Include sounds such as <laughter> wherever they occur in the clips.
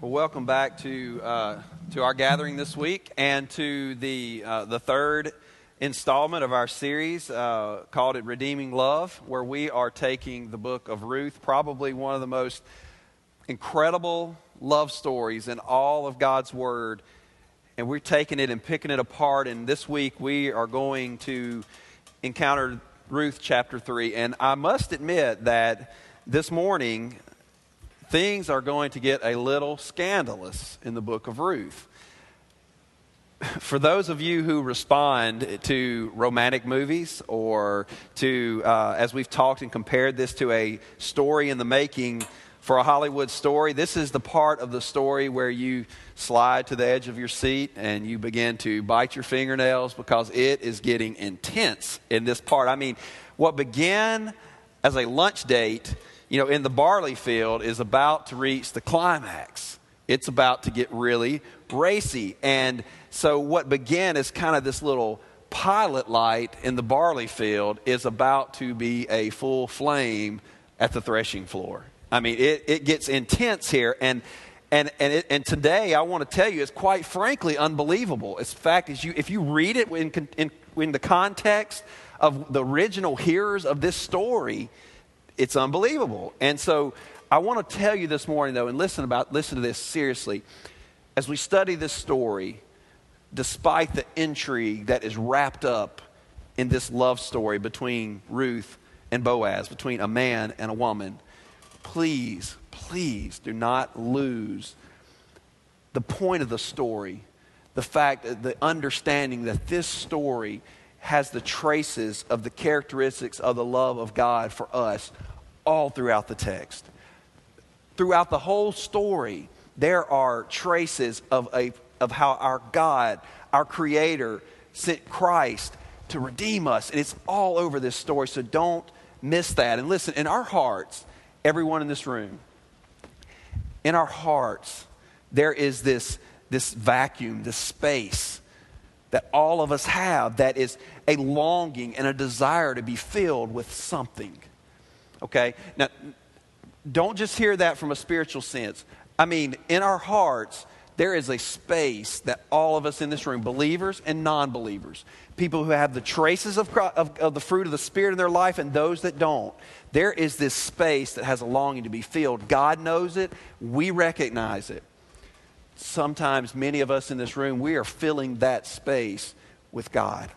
Well, welcome back to uh, to our gathering this week and to the uh, the third installment of our series uh, called "It Redeeming Love," where we are taking the book of Ruth, probably one of the most incredible love stories in all of God's Word, and we're taking it and picking it apart. And this week we are going to encounter Ruth chapter three. And I must admit that this morning things are going to get a little scandalous in the book of Ruth. <laughs> For those of you who respond to romantic movies or to, uh, as we've talked and compared this to a story in the making for a Hollywood story, this is the part of the story where you slide to the edge of your seat and you begin to bite your fingernails because it is getting intense in this part. I mean, what began as a lunch date you know, in the barley field is about to reach the climax. It's about to get really racy. And so, what began as kind of this little pilot light in the barley field is about to be a full flame at the threshing floor. I mean, it, it gets intense here. And, and, and, it, and today, I want to tell you, it's quite frankly unbelievable. It's fact, is you, if you read it in, in, in the context of the original hearers of this story, it's unbelievable. And so I want to tell you this morning, though, and listen about listen to this seriously. As we study this story, despite the intrigue that is wrapped up in this love story between Ruth and Boaz, between a man and a woman, please, please do not lose the point of the story, the fact, the understanding that this story has the traces of the characteristics of the love of God for us all throughout the text. Throughout the whole story, there are traces of, a, of how our God, our Creator, sent Christ to redeem us. And it's all over this story, so don't miss that. And listen, in our hearts, everyone in this room, in our hearts, there is this, this vacuum, this space that all of us have that is a longing and a desire to be filled with something. Okay? Now, don't just hear that from a spiritual sense. I mean, in our hearts, there is a space that all of us in this room, believers and non believers, people who have the traces of, of, of, the fruit of the Spirit in their life and those that don't, there is this space that has a longing to be filled. God knows it, we recognize it sometimes many of us in this room, we are filling that space with God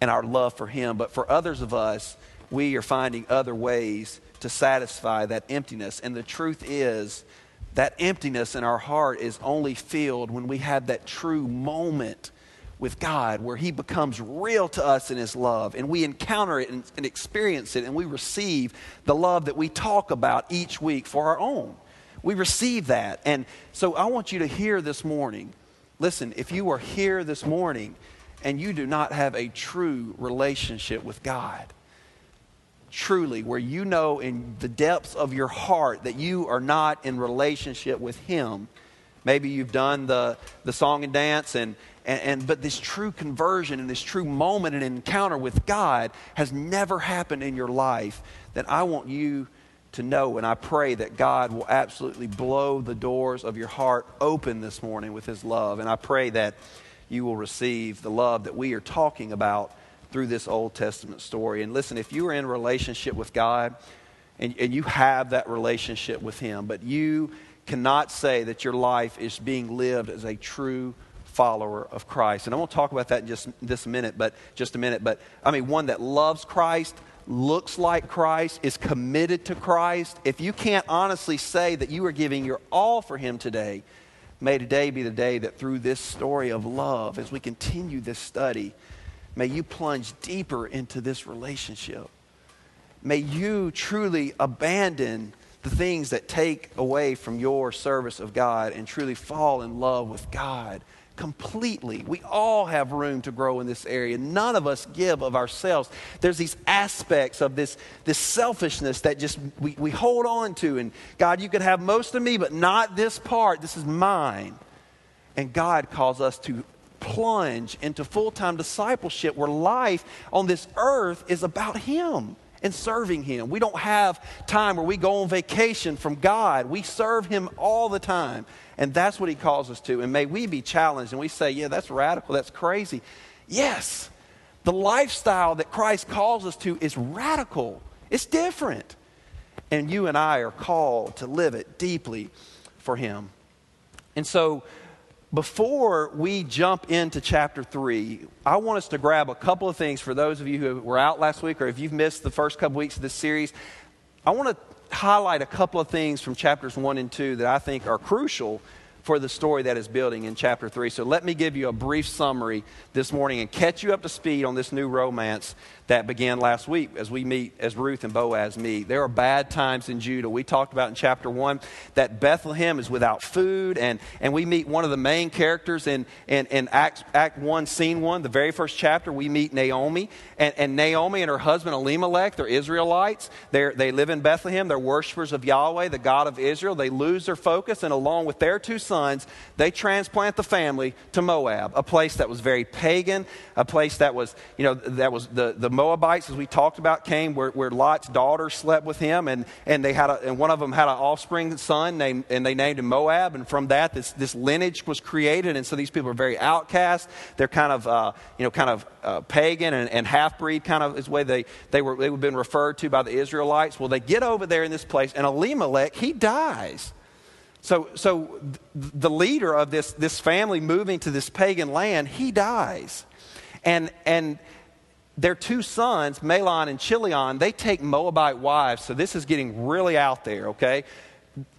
and our love for Him. But for others of us, we are finding other ways to satisfy that emptiness. And the truth is, that emptiness in our heart is only filled when we have that true moment with God where He becomes real to us in His love and we encounter it and, and experience it and we receive the love that we talk about each week for our own. We receive that. And so I want you to hear this morning. Listen, if you are here this morning and you do not have a true relationship with God, truly, where you know in the depths of your heart that you are not in relationship with Him, maybe you've done the, the song and dance and, and, and, but this true conversion and this true moment and encounter with God has never happened in your life, then I want you to know. And I pray that God will absolutely blow the doors of your heart open this morning with His love. And I pray that you will receive the love that we are talking about through this Old Testament story. And listen, if you are in relationship with God and, and you have that relationship with Him, but you cannot say that your life is being lived as a true follower of Christ. And I won't talk about that in just this minute, but just a minute. But I mean, one that loves Christ, looks like Christ, is committed to Christ, if you can't honestly say that you are giving your all for Him today, may today be the day that through this story of love, as we continue this study, may you plunge deeper into this relationship. May you truly abandon the things that take away from your service of God and truly fall in love with God completely. We all have room to grow in this area. None of us give of ourselves. There's these aspects of this, this selfishness that just we, we hold on to. And God, you could have most of me, but not this part. This is mine. And God calls us to plunge into full time discipleship where life on this earth is about Him and serving Him. We don't have time where we go on vacation from God. We serve Him all the time. And that's what He calls us to. And may we be challenged and we say, yeah, that's radical, that's crazy. Yes, the lifestyle that Christ calls us to is radical, it's different. And you and I are called to live it deeply for Him. And so, before we jump into chapter 3, I want us to grab a couple of things for those of you who were out last week or if you've missed the first couple weeks of this series. I want to highlight a couple of things from chapters 1 and 2 that I think are crucial for the story that is building in chapter 3. So let me give you a brief summary this morning and catch you up to speed on this new romance that began last week as we meet, as Ruth and Boaz meet. There are bad times in Judah. We talked about in chapter 1 that Bethlehem is without food, and, and we meet one of the main characters in, in, in Act, Act 1, Scene 1, the very first chapter. We meet Naomi, and, and Naomi and her husband Elimelech, they're Israelites. They're, they live in Bethlehem. They're worshipers of Yahweh, the God of Israel. They lose their focus, and along with their two sons, they transplant the family to Moab, a place that was very pagan, a place that was, you know, that was the, the Moabites, as we talked about, came where, where Lot's daughter slept with him, and, and, they had a, and one of them had an offspring son, named, and they named him Moab. And from that, this, this lineage was created. And so these people are very outcast. They're kind of, uh, you know, kind of uh, pagan and, and half breed, kind of is the way they, they, were, they were been referred to by the Israelites. Well, they get over there in this place, and Elimelech, he dies. So, so the leader of this, this family moving to this pagan land, he dies. And, and their two sons, Mahlon and Chilion, they take Moabite wives. So this is getting really out there, okay?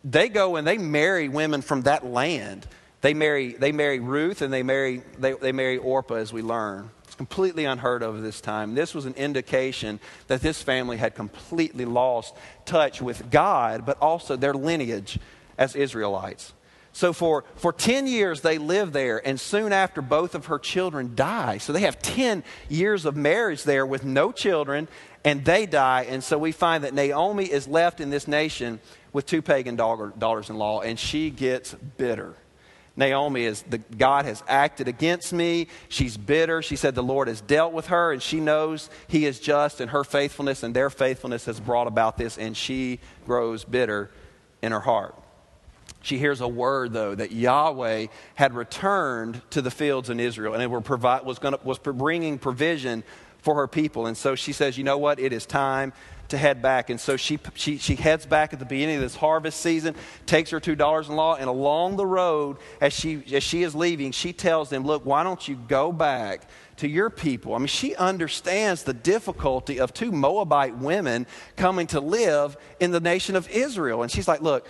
They go and they marry women from that land. They marry, they marry Ruth and they marry, they, they marry Orpah, as we learn. It's completely unheard of this time. This was an indication that this family had completely lost touch with God, but also their lineage as Israelites. So for, for 10 years, they live there, and soon after, both of her children die. So they have 10 years of marriage there with no children, and they die. And so we find that Naomi is left in this nation with two pagan daughters in law, and she gets bitter. Naomi is the God has acted against me. She's bitter. She said the Lord has dealt with her, and she knows He is just, and her faithfulness and their faithfulness has brought about this, and she grows bitter in her heart. She hears a word, though, that Yahweh had returned to the fields in Israel and it were provi- was, gonna, was bringing provision for her people. And so she says, You know what? It is time to head back. And so she, she, she heads back at the beginning of this harvest season, takes her two daughters in law, and along the road, as she, as she is leaving, she tells them, Look, why don't you go back to your people? I mean, she understands the difficulty of two Moabite women coming to live in the nation of Israel. And she's like, Look,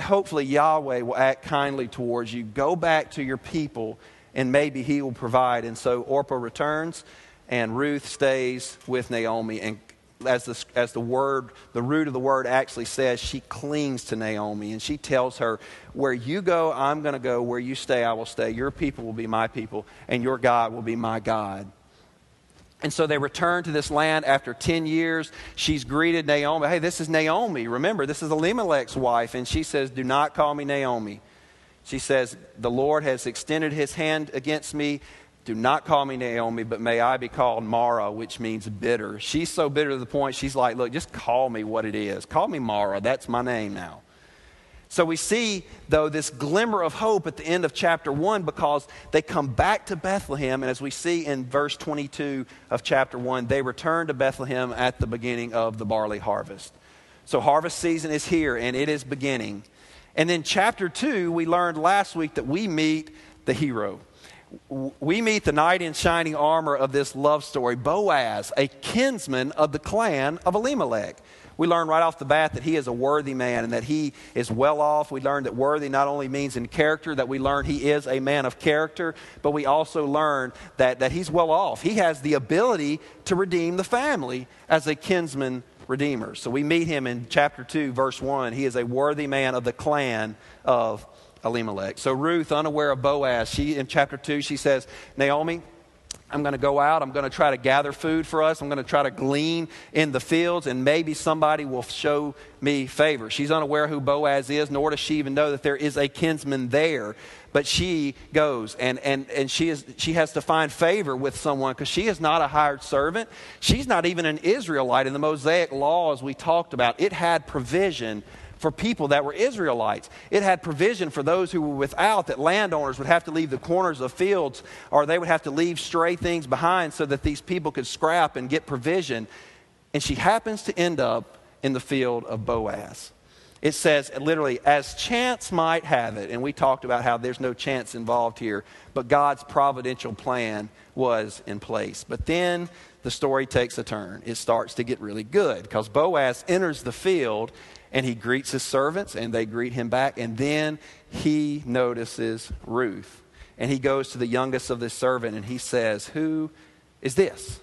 hopefully Yahweh will act kindly towards you. Go back to your people and maybe he will provide. And so Orpah returns and Ruth stays with Naomi. And as the, as the word, the root of the word actually says, she clings to Naomi and she tells her, Where you go, I'm going to go. Where you stay, I will stay. Your people will be my people, and your God will be my God. And so they return to this land after 10 years. She's greeted Naomi. Hey, this is Naomi. Remember, this is Elimelech's wife. And she says, Do not call me Naomi. She says, The Lord has extended his hand against me. Do not call me Naomi, but may I be called Mara, which means bitter. She's so bitter to the point she's like, Look, just call me what it is. Call me Mara. That's my name now. So we see, though, this glimmer of hope at the end of chapter 1 because they come back to Bethlehem. And as we see in verse 22 of chapter 1, they return to Bethlehem at the beginning of the barley harvest. So harvest season is here and it is beginning. And then chapter 2, we learned last week that we meet the hero. We meet the knight in shining armor of this love story, Boaz, a kinsman of the clan of Elimelech we learn right off the bat that he is a worthy man and that he is well off. We learn that worthy not only means in character, that we learn he is a man of character, but we also learn that, that he's well off. He has the ability to redeem the family as a kinsman redeemer. So we meet him in chapter 2, verse 1. He is a worthy man of the clan of Elimelech. So Ruth, unaware of Boaz, she in chapter 2, she says, Naomi, I'm going to go out. I'm going to try to gather food for us. I'm going to try to glean in the fields, and maybe somebody will show me favor. She's unaware who Boaz is, nor does she even know that there is a kinsman there. But she goes, and, and, and she, is, she has to find favor with someone because she is not a hired servant. She's not even an Israelite. In the Mosaic law, as we talked about, it had provision for people that were Israelites. It had provision for those who were without, that landowners would have to leave the corners of fields or they would have to leave stray things behind so that these people could scrap and get provision. And she happens to end up in the field of Boaz. It says literally, as chance might have it, and we talked about how there's no chance involved here, but God's providential plan was in place. But then the story takes a turn. It starts to get really good because Boaz enters the field and he greets his servants and they greet him back. And then he notices Ruth. And he goes to the youngest of the servant and he says, Who is this?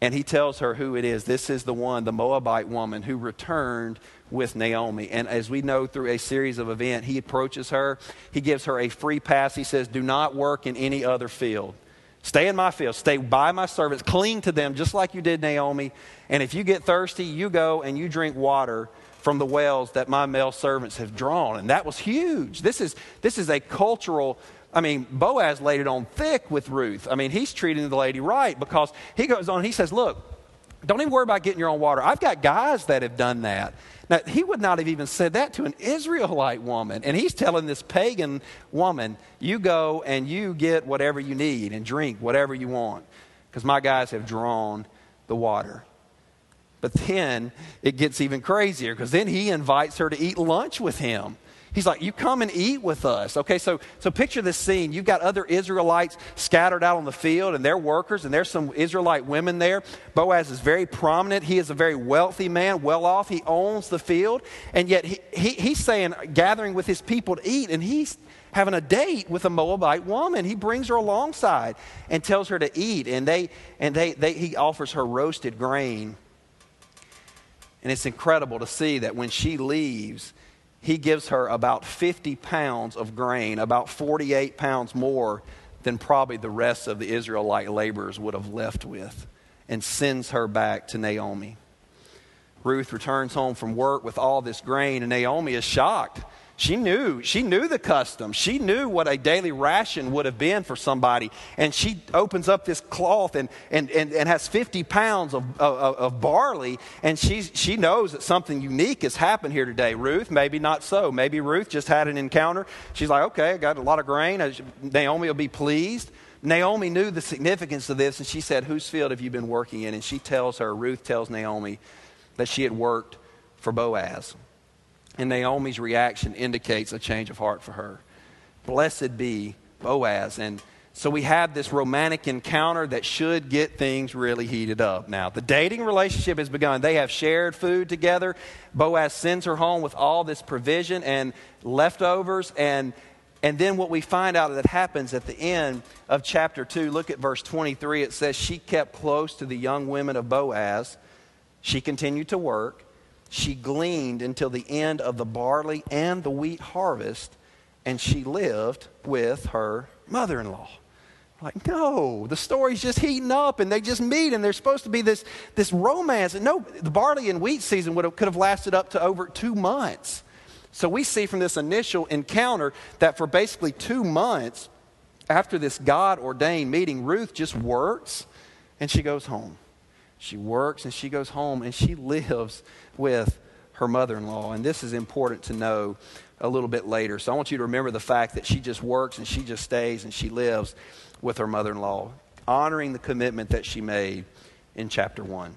And he tells her who it is. This is the one, the Moabite woman who returned with Naomi. And as we know through a series of events, he approaches her. He gives her a free pass. He says, Do not work in any other field. Stay in my field. Stay by my servants. Cling to them just like you did, Naomi. And if you get thirsty, you go and you drink water from the wells that my male servants have drawn. And that was huge. This is, this is a cultural, I mean, Boaz laid it on thick with Ruth. I mean, he's treating the lady right because he goes on, he says, Look, don't even worry about getting your own water. I've got guys that have done that. Now, he would not have even said that to an Israelite woman. And he's telling this pagan woman, You go and you get whatever you need and drink whatever you want because my guys have drawn the water. But then it gets even crazier because then he invites her to eat lunch with him. He's like, You come and eat with us. Okay, so, so picture this scene. You've got other Israelites scattered out on the field, and they're workers, and there's some Israelite women there. Boaz is very prominent. He is a very wealthy man, well off. He owns the field, and yet he, he, he's saying, gathering with his people to eat, and he's having a date with a Moabite woman. He brings her alongside and tells her to eat, and, they, and they, they, he offers her roasted grain and it's incredible to see that when she leaves, he gives her about 50 pounds of grain, about 48 pounds more than probably the rest of the Israelite laborers would have left with, and sends her back to Naomi. Ruth returns home from work with all this grain, and Naomi is shocked. She knew, she knew the custom. She knew what a daily ration would have been for somebody. And she opens up this cloth and, and, and, and has 50 pounds of, of, of barley. And she, she knows that something unique has happened here today. Ruth, maybe not so. Maybe Ruth just had an encounter. She's like, okay, I got a lot of grain. Naomi will be pleased. Naomi knew the significance of this, and she said, Whose field have you been working in? And she tells her, Ruth tells Naomi that she had worked for Boaz. And Naomi's reaction indicates a change of heart for her. Blessed be Boaz. And so we have this romantic encounter that should get things really heated up. Now, the dating relationship has begun. They have shared food together. Boaz sends her home with all this provision and leftovers. And, and then what we find out that happens at the end of chapter 2, look at verse 23. It says, She kept close to the young women of Boaz. She continued to work she gleaned until the end of the barley and the wheat harvest, and she lived with her mother in law. Like, no, the story's just heating up and they just meet and there's supposed to be this, this romance. And no, the barley and wheat season would have, could have lasted up to over two months. So we see from this initial encounter that for basically two months after this God ordained meeting, Ruth just works and she goes home. She works and she goes home and she <laughs> lives with her mother in law. And this is important to know a little bit later. So I want you to remember the fact that she just works and she just stays and she lives with her mother in law, honoring the commitment that she made in chapter 1.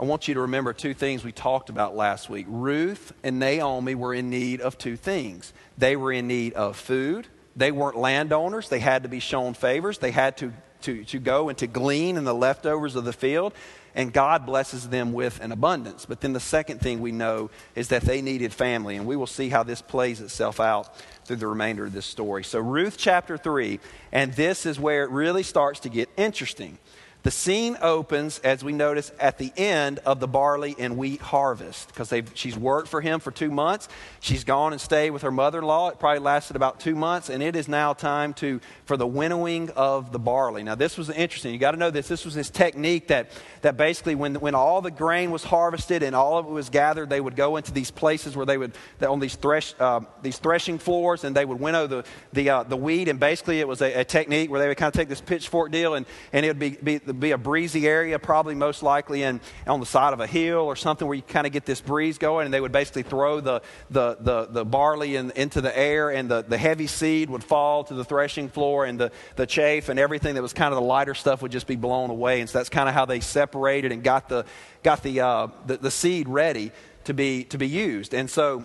I want you to remember two things we talked about last week. Ruth and Naomi were in need of two things. They were in need of food. They weren't landowners. They had to be shown favors. They had to, to, to go and to glean in the leftovers of the field and God blesses them with an abundance. But then the second thing we know is that they needed family, and we will see how this plays itself out through the remainder of this story. So, Ruth chapter 3, and this is where it really starts to get interesting. The scene opens, as we notice, at the end of the barley and wheat harvest because she's worked for him for two months. She's gone and stayed with her mother in law. It probably lasted about two months, and it is now time to, for the winnowing of the barley. Now, this was interesting. You got to know this. This was this technique that, that basically, when, when all the grain was harvested and all of it was gathered, they would go into these places where they would, on these, thresh, uh, these threshing floors, and they would winnow the, the, uh, the wheat. And basically, it was a, a, technique where they would kind of take this pitchfork deal, and, and it would be, be be a breezy area, probably most likely in, on the side of a hill or something where you kind of get this breeze going. And they would basically throw the, the, the, the barley in, into the air, and the, the heavy seed would fall to the threshing floor, and the, the chaff and everything that was kind of the lighter stuff would just be blown away. And so that's kind of how they separated and got the, got the, uh, the, the seed ready to be, to be used. And so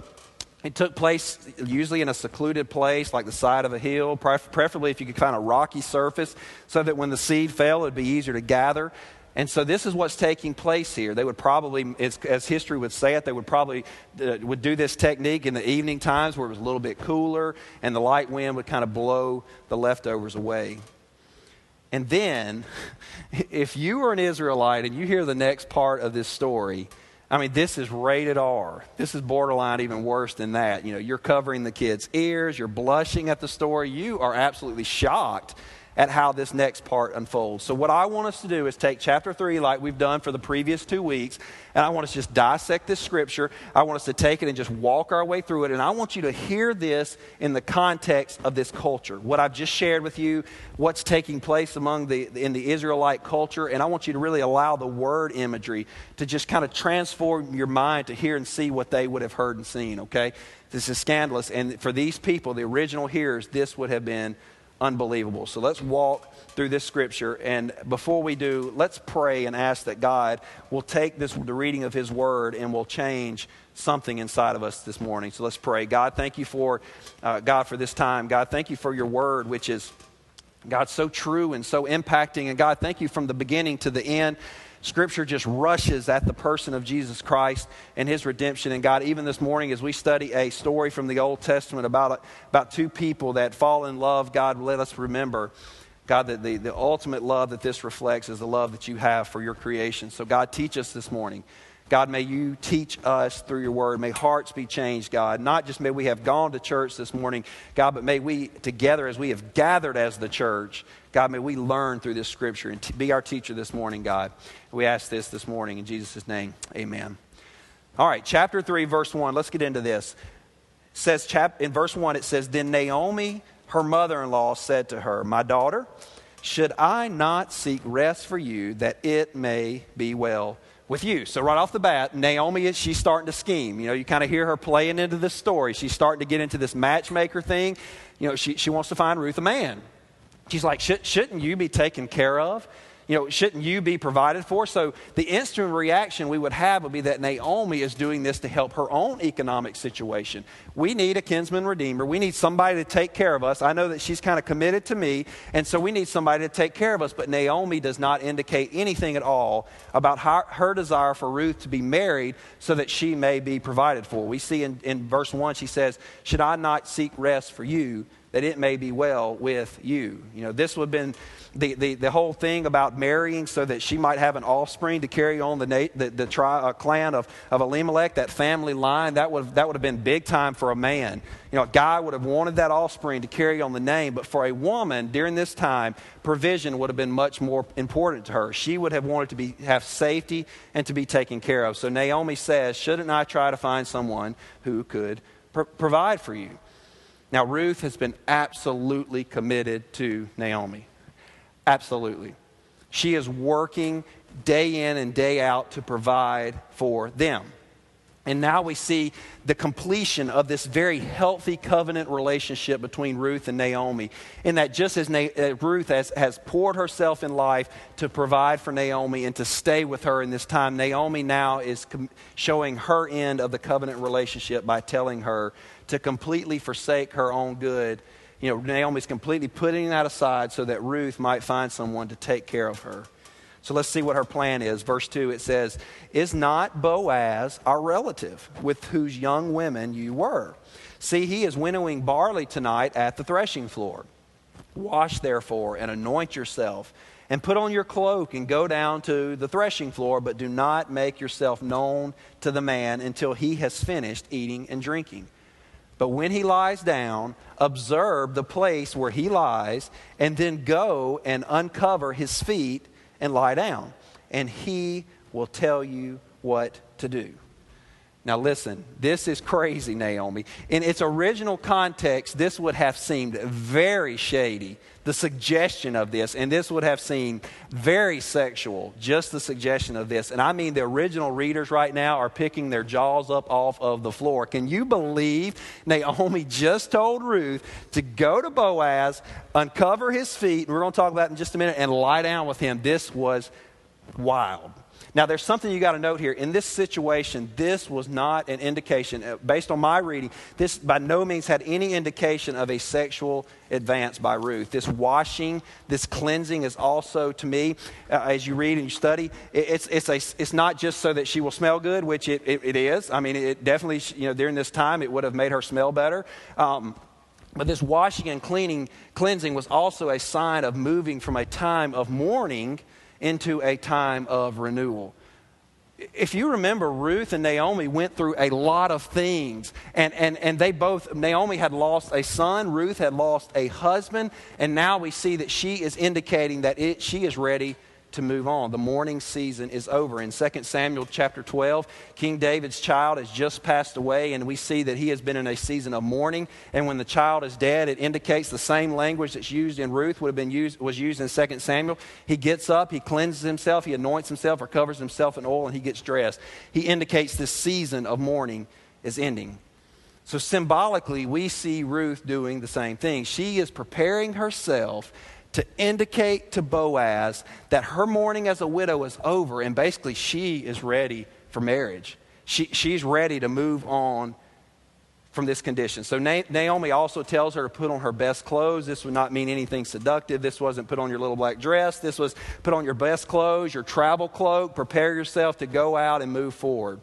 it took place usually in a secluded place like the side of a hill, preferably if you could find a rocky surface so that when the seed fell, it would be easier to gather. And so this is what's taking place here. They would probably, as, as history would say it, they would probably uh, would do this technique in the evening times where it was a little bit cooler and the light wind would kind of blow the leftovers away. And then, <laughs> if you are an Israelite and you hear the next part of this story, I mean, this is rated R. This is borderline even worse than that. You know, you're covering the kids' ears, you're blushing at the story, you are absolutely shocked at how this next part unfolds. So, what I want us to do is take chapter 3, like we've done for the previous two weeks, and I want us to just dissect this scripture. I want us to take it and just walk our way through it. And I want you to hear this in the context of this culture. What I've just shared with you, what's taking place among the, in the Israelite culture, and I want you to really allow the word imagery to just kind of transform your mind to hear and see what they would have heard and seen, okay? This is scandalous. And for these people, the original hearers, this would have been unbelievable. So let's walk through this scripture. And before we do, let's pray and ask that God will take this, the reading of His Word and will change something inside of us this morning. So let's pray. God, thank you for, uh, God, for this time. God, thank you for your Word, which is, God, so true and so impacting. And God, thank you from the beginning to the end. Scripture just rushes at the person of Jesus Christ and his redemption. And God, even this morning, as we study a story from the Old Testament about, about two people that fall in love, God, let us remember, God, that the, the ultimate love that this reflects is the love that you have for your creation. So, God, teach us this morning. God, may you teach us through your word. May hearts be changed, God. Not just may we have gone to church this morning, God, but may we together, as we have gathered as the church, God, may we learn through this scripture and t- be our teacher this morning, God. We ask this this morning in Jesus' name. Amen. All right, chapter 3, verse 1. Let's get into this. It says chap- in verse 1, it says, Then Naomi, her mother in law, said to her, My daughter, should I not seek rest for you that it may be well with you. So right off the bat, Naomi is she's starting to scheme. You know, you kind of hear her playing into this story. She's starting to get into this matchmaker thing. You know, she, she wants to find Ruth a man. She's like, Should, shouldn't you be taken care of? You know, shouldn't you be provided for? So the instant reaction we would have would be that Naomi is doing this to help her own economic situation. We need a kinsman redeemer. We need somebody to take care of us. I know that she's kind of committed to me, and so we need somebody to take care of us. But Naomi does not indicate anything at all about her, her desire for Ruth to be married so that she may be provided for. We see in, in verse 1, she says, Should I not seek rest for you? That it may be well with you. You know, this would have been the, the, the whole thing about marrying so that she might have an offspring to carry on the, the, the tri, uh, clan of, of Elimelech, that family line. That would, that would have been big time for a man. You know, a guy would have wanted that offspring to carry on the name, but for a woman during this time, provision would have been much more important to her. She would have wanted to be, have safety and to be taken care of. So Naomi says, Shouldn't I try to find someone who could pr- provide for you? Now, Ruth has been absolutely committed to Naomi. Absolutely. She is working day in and day out to provide for them. And now we see the completion of this very healthy covenant relationship between Ruth and Naomi. In that, just as Na- uh, Ruth has, has poured herself in life to provide for Naomi and to stay with her in this time, Naomi now is com- showing her end of the covenant relationship by telling her to completely forsake her own good. You know, Naomi's completely putting that aside so that Ruth might find someone to take care of her. So let's see what her plan is. Verse 2 it says, Is not Boaz our relative with whose young women you were? See, he is winnowing barley tonight at the threshing floor. Wash therefore and anoint yourself and put on your cloak and go down to the threshing floor, but do not make yourself known to the man until he has finished eating and drinking. But when he lies down, observe the place where he lies, and then go and uncover his feet and lie down, and he will tell you what to do. Now, listen, this is crazy, Naomi. In its original context, this would have seemed very shady, the suggestion of this, and this would have seemed very sexual, just the suggestion of this. And I mean, the original readers right now are picking their jaws up off of the floor. Can you believe Naomi <laughs> just told Ruth to go to Boaz, uncover his feet, and we're going to talk about in just a minute, and lie down with him? This was wild. Now, there's something you got to note here. In this situation, this was not an indication, uh, based on my reading, this by no means had any indication of a sexual advance by Ruth. This washing, this cleansing is also, to me, uh, as you read and you study, it's, it's, a, it's not just so that she will smell good, which it, it, it is. I mean, it definitely, you know, during this time, it would have made her smell better. Um, but this washing and cleaning, cleansing was also a sign of moving from a time of mourning into a time of renewal. If you remember, Ruth and Naomi went through a lot of things. And, and, and they both, Naomi had lost a son, Ruth had lost a husband, and now we see that she is indicating that it, she is ready to move on. The mourning season is over. In 2 Samuel chapter 12, King David's child has just passed away, and we see that he has been in a season of mourning. And when the child is dead, it indicates the same language that's used in Ruth would have been used, was used in 2 Samuel. He gets up, he cleanses himself, he anoints himself or covers himself in oil, and he gets dressed. He indicates this season of mourning is ending. So symbolically, we see Ruth doing the same thing. She is preparing herself to indicate to Boaz that her mourning as a widow is over and basically she is ready for marriage. She, she's ready to move on from this condition. So Naomi also tells her to put on her best clothes. This would not mean anything seductive. This wasn't put on your little black dress. This was put on your best clothes, your travel cloak. Prepare yourself to go out and move forward.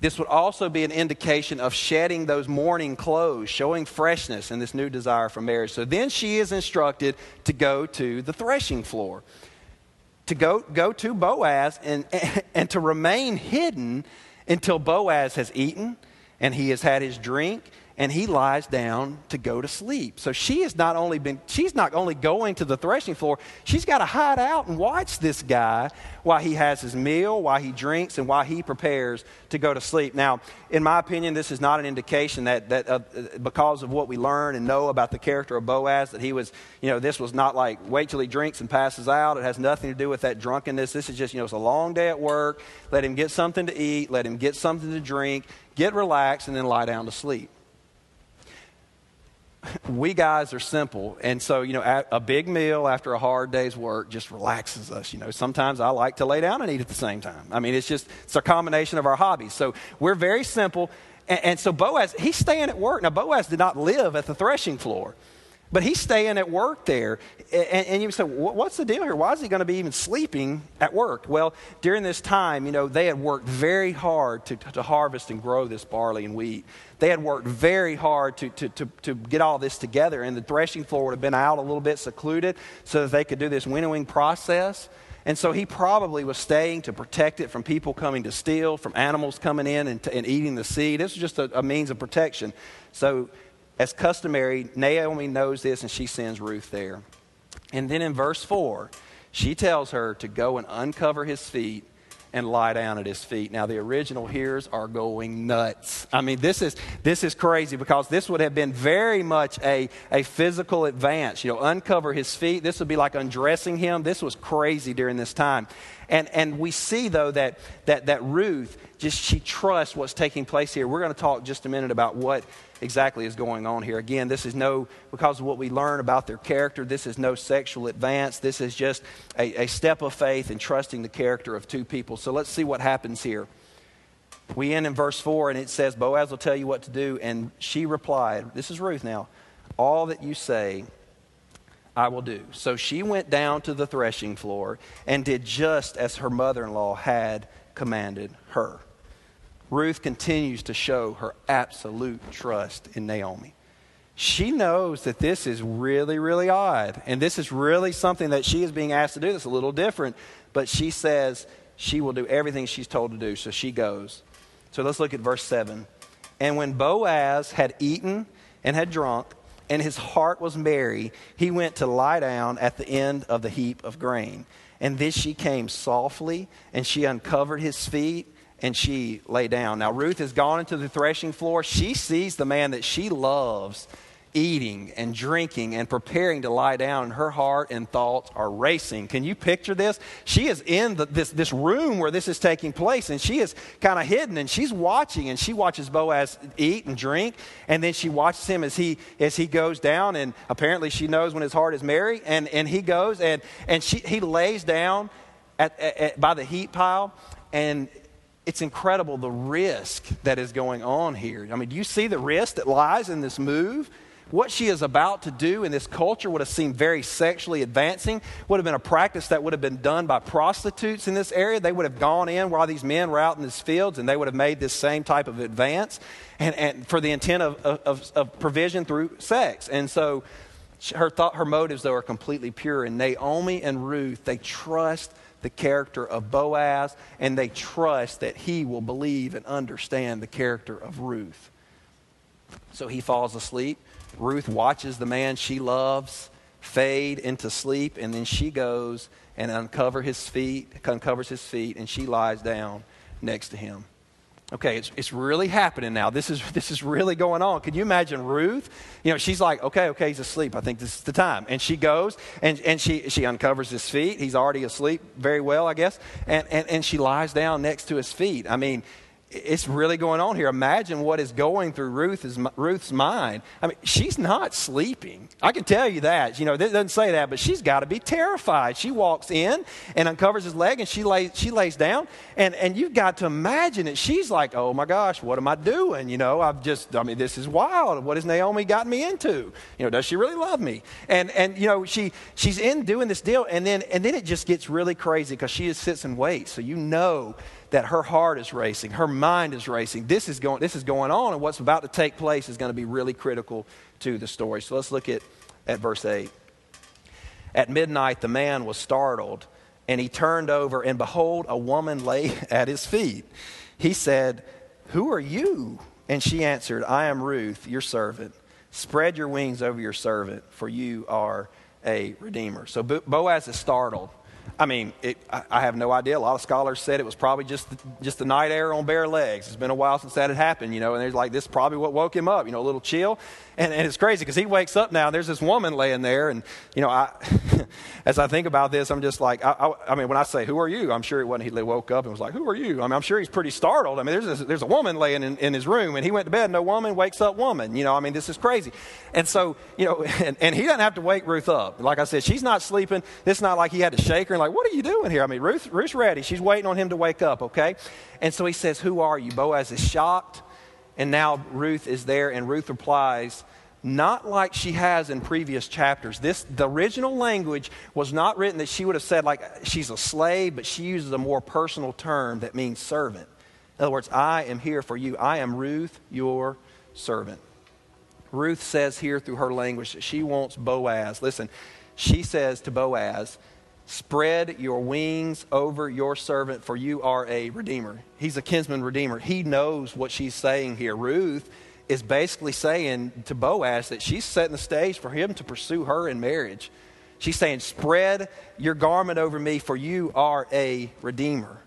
This would also be an indication of shedding those mourning clothes, showing freshness in this new desire for marriage. So then she is instructed to go to the threshing floor, to go, go to Boaz and, <laughs> and to remain hidden until Boaz has eaten and he has had his drink and he lies down to go to sleep. So she has not only been, she's not only going to the threshing floor, she's got to hide out and watch this guy while he has his meal, while he drinks, and while he prepares to go to sleep. Now, in my opinion, this is not an indication that, that uh, because of what we learn and know about the character of Boaz, that he was, you know, this was not like wait till he drinks and passes out. It has nothing to do with that drunkenness. This is just, you know, it's a long day at work. Let him get something to eat, let him get something to drink, get relaxed, and then lie down to sleep <laughs> we guys are simple. And so, you know, a big meal after a hard day's work just relaxes us. You know, sometimes I like to lay down and eat at the same time. I mean, it's just, it's a combination of our hobbies. So we're very simple. And, and so Boaz, he's staying at work. Now, Boaz did not live at the threshing floor. But he's staying at work there. And, and you say, what's the deal here? Why is he going to be even sleeping at work? Well, during this time, you know, they had worked very hard to, to harvest and grow this barley and wheat. They had worked very hard to, to, to, to get all this together. And the threshing floor would have been out a little bit secluded so that they could do this winnowing process. And so he probably was staying to protect it from people coming to steal, from animals coming in and, and eating the seed. This was just a, a means of protection. So as customary, Naomi knows this and she sends Ruth there. And then in verse 4, she tells her to go and uncover his feet and lie down at his feet. Now the original hearers are going nuts. I mean, this is this is crazy because this would have been very much a, a physical advance. You know, uncover his feet. This would be like undressing him. This was crazy during this time. And and we see though that that that Ruth just she trusts what's taking place here. We're going to talk just a minute about what exactly is going on here. Again, this is no, because of what we learn about their character, this is no sexual advance. This is just a, a step of faith in trusting the character of two people. So let's see what happens here. We end in verse 4, and it says, Boaz will tell you what to do. And she replied, This is Ruth now, all that you say, I will do. So she went down to the threshing floor and did just as her mother in law had commanded her. Ruth continues to show her absolute trust in Naomi. she knows that this is really, really odd. And this is really something that she is being asked to do that's a little different. But she says she will do everything she's told to do. So she goes. So let's look at verse 7. And when Boaz had eaten and had drunk, and his heart was merry, he went to lie down at the end of the heap of grain. And this she came softly, and she uncovered his feet, and she lay down. Now, Ruth has gone into the threshing floor. She sees the man that she loves eating and drinking and preparing to lie down, her heart and thoughts are racing. Can you picture this? She is in the, this, this room where this is taking place, and she is kind of hidden, and she's watching, and she watches Boaz eat and drink, and then she watches him as he as he goes down, and apparently she knows when his heart is merry, and, and he goes and and she, he lays down at, at, by the heat pile, and it's incredible the risk that is going on here. I mean, do you see the risk that lies in this move? what she is about to do in this culture would have seemed very sexually advancing, would have been a practice that would have been done by prostitutes in this area. They would have gone in while these men were out in these fields and they would have made this same type of advance and, and for the intent of, of, of provision through sex. And so her, thought, her motives, though, are completely pure. And Naomi and Ruth, they trust the character of Boaz and they trust that he will believe and understand the character of Ruth. So he falls asleep. Ruth watches the man she loves fade into sleep, and then she goes and uncover his feet, uncovers his feet, and she lies down next to him. Okay, it's, it's really happening now. This is, <laughs> this is really going on. Can you imagine Ruth? You know, she's like, okay, okay, he's asleep. I think this is the time. And she goes and, and she, she uncovers his feet. He's already asleep very well, I guess. And, and, and she lies down next to his feet. I mean, it's really going on here. Imagine what is going through Ruth's, Ruth's mind. I mean, she's not sleeping. I can tell you that. You know, it doesn't say that, but she's got to be terrified. She walks in and uncovers his leg and she lays, she lays down. And, and you've got to imagine it. She's like, oh my gosh, what am I doing? You know, I've just, I mean, this is wild. What has Naomi gotten me into? You know, does she really love me? And, and you know, she, she's in doing this deal. And then, and then it just gets really crazy because she just sits and waits. So you know that her heart is racing, her mind is racing. This is going, this is going on, and what's about to take place is going to be really critical to the story. So let's look at, at verse 8. At midnight, the man was startled, and he turned over, and behold, a woman lay <laughs> at his feet. He said, Who are you? And she answered, I am Ruth, your servant. Spread your wings over your servant, for you are a redeemer. So Boaz is startled. I mean, it, I, have no idea. A lot of scholars said it was probably just the, just the night air on bare legs. It's been a while since that had happened, you know. And there's like this is probably what woke him up, you know, a little chill. And, and it's crazy because he wakes up now. And There's this woman laying there, and you know, I, <laughs> as I think about this, I'm just like, I, I, I, mean, when I say, "Who are you?" I'm sure it wasn't he woke up and was like, "Who are you?" I mean, I'm sure he's pretty startled. I mean, there's a, there's a woman laying in, in his room, and he went to bed. And no woman wakes up woman. You know, I mean, this is crazy. And so, you know, <laughs> and, and he doesn't have to wake Ruth up. Like I said, she's not sleeping. It's not like he had to shake her like, "What are you doing here?" I mean, Ruth, Ruth's ready. She's waiting on him to wake up. Okay, and so he says, "Who are you?" Boaz is shocked, and now Ruth is there, and Ruth replies not like she has in previous chapters. This, the original language was not written that she would have said, like, she's a slave, but she uses a more personal term that means servant. In other words, I am here for you. I am Ruth, your servant. Ruth says here through her language that she wants Boaz. Listen, she says to Boaz, Spread your wings over your servant, for you are a redeemer. He's a kinsman redeemer. He knows what she's saying here. Ruth is basically saying to Boaz that she's setting the stage for him to pursue her in marriage. She's saying, Spread your garment over me, for you are a redeemer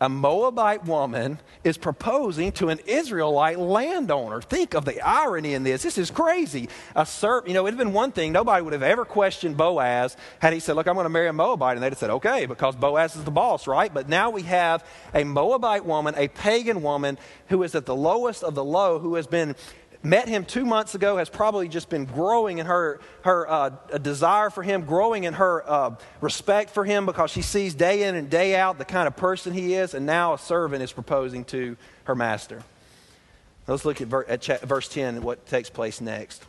a Moabite woman is proposing to an Israelite landowner. Think of the irony in this. This is crazy. A serp, you know, it'd been one thing. Nobody would have ever questioned Boaz had he said, Look, I'm going to marry a Moabite. And they'd have said, Okay, because Boaz is the boss, right? But now we have a Moabite woman, a pagan woman, who is at the lowest of the low, who has been met him two months ago, has probably just been growing in her, her uh, desire for him, growing in her uh, respect for him because she sees day in and day out the kind of person he is, and now a servant is proposing to her master. Let's look at, ver- at cha- verse 10 and what takes place next.